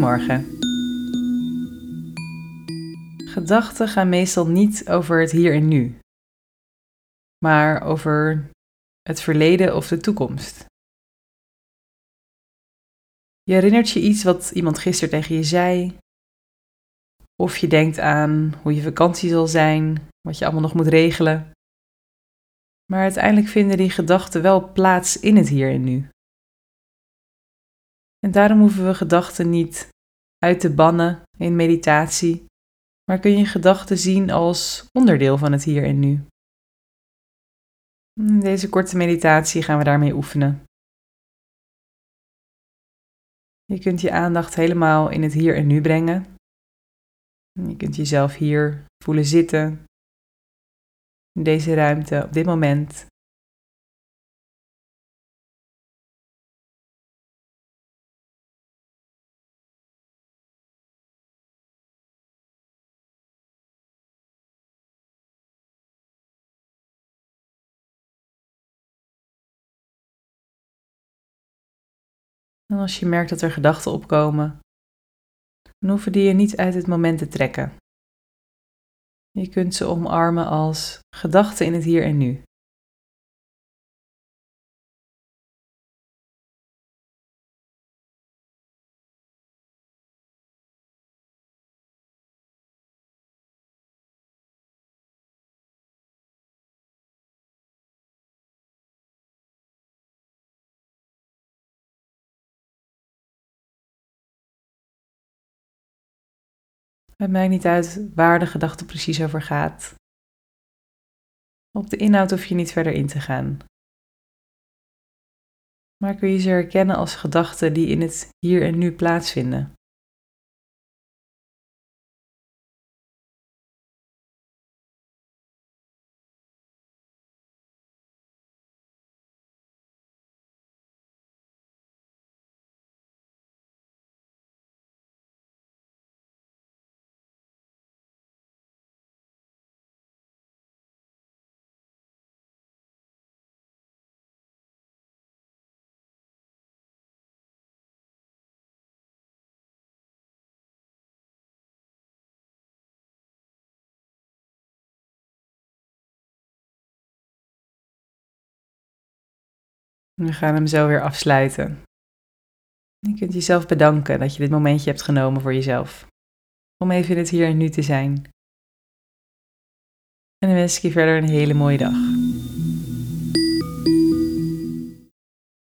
Goedemorgen. Gedachten gaan meestal niet over het hier en nu, maar over het verleden of de toekomst. Je herinnert je iets wat iemand gisteren tegen je zei, of je denkt aan hoe je vakantie zal zijn, wat je allemaal nog moet regelen. Maar uiteindelijk vinden die gedachten wel plaats in het hier en nu. En daarom hoeven we gedachten niet uit te bannen in meditatie, maar kun je gedachten zien als onderdeel van het hier en nu. In deze korte meditatie gaan we daarmee oefenen. Je kunt je aandacht helemaal in het hier en nu brengen. Je kunt jezelf hier voelen zitten, in deze ruimte, op dit moment. En als je merkt dat er gedachten opkomen, dan hoeven die je niet uit het moment te trekken. Je kunt ze omarmen als gedachten in het hier en nu. Het maakt niet uit waar de gedachte precies over gaat. Op de inhoud hoef je niet verder in te gaan. Maar kun je ze herkennen als gedachten die in het hier en nu plaatsvinden. We gaan hem zo weer afsluiten. Je kunt jezelf bedanken dat je dit momentje hebt genomen voor jezelf. Om even in het hier en nu te zijn. En dan wens ik je verder een hele mooie dag.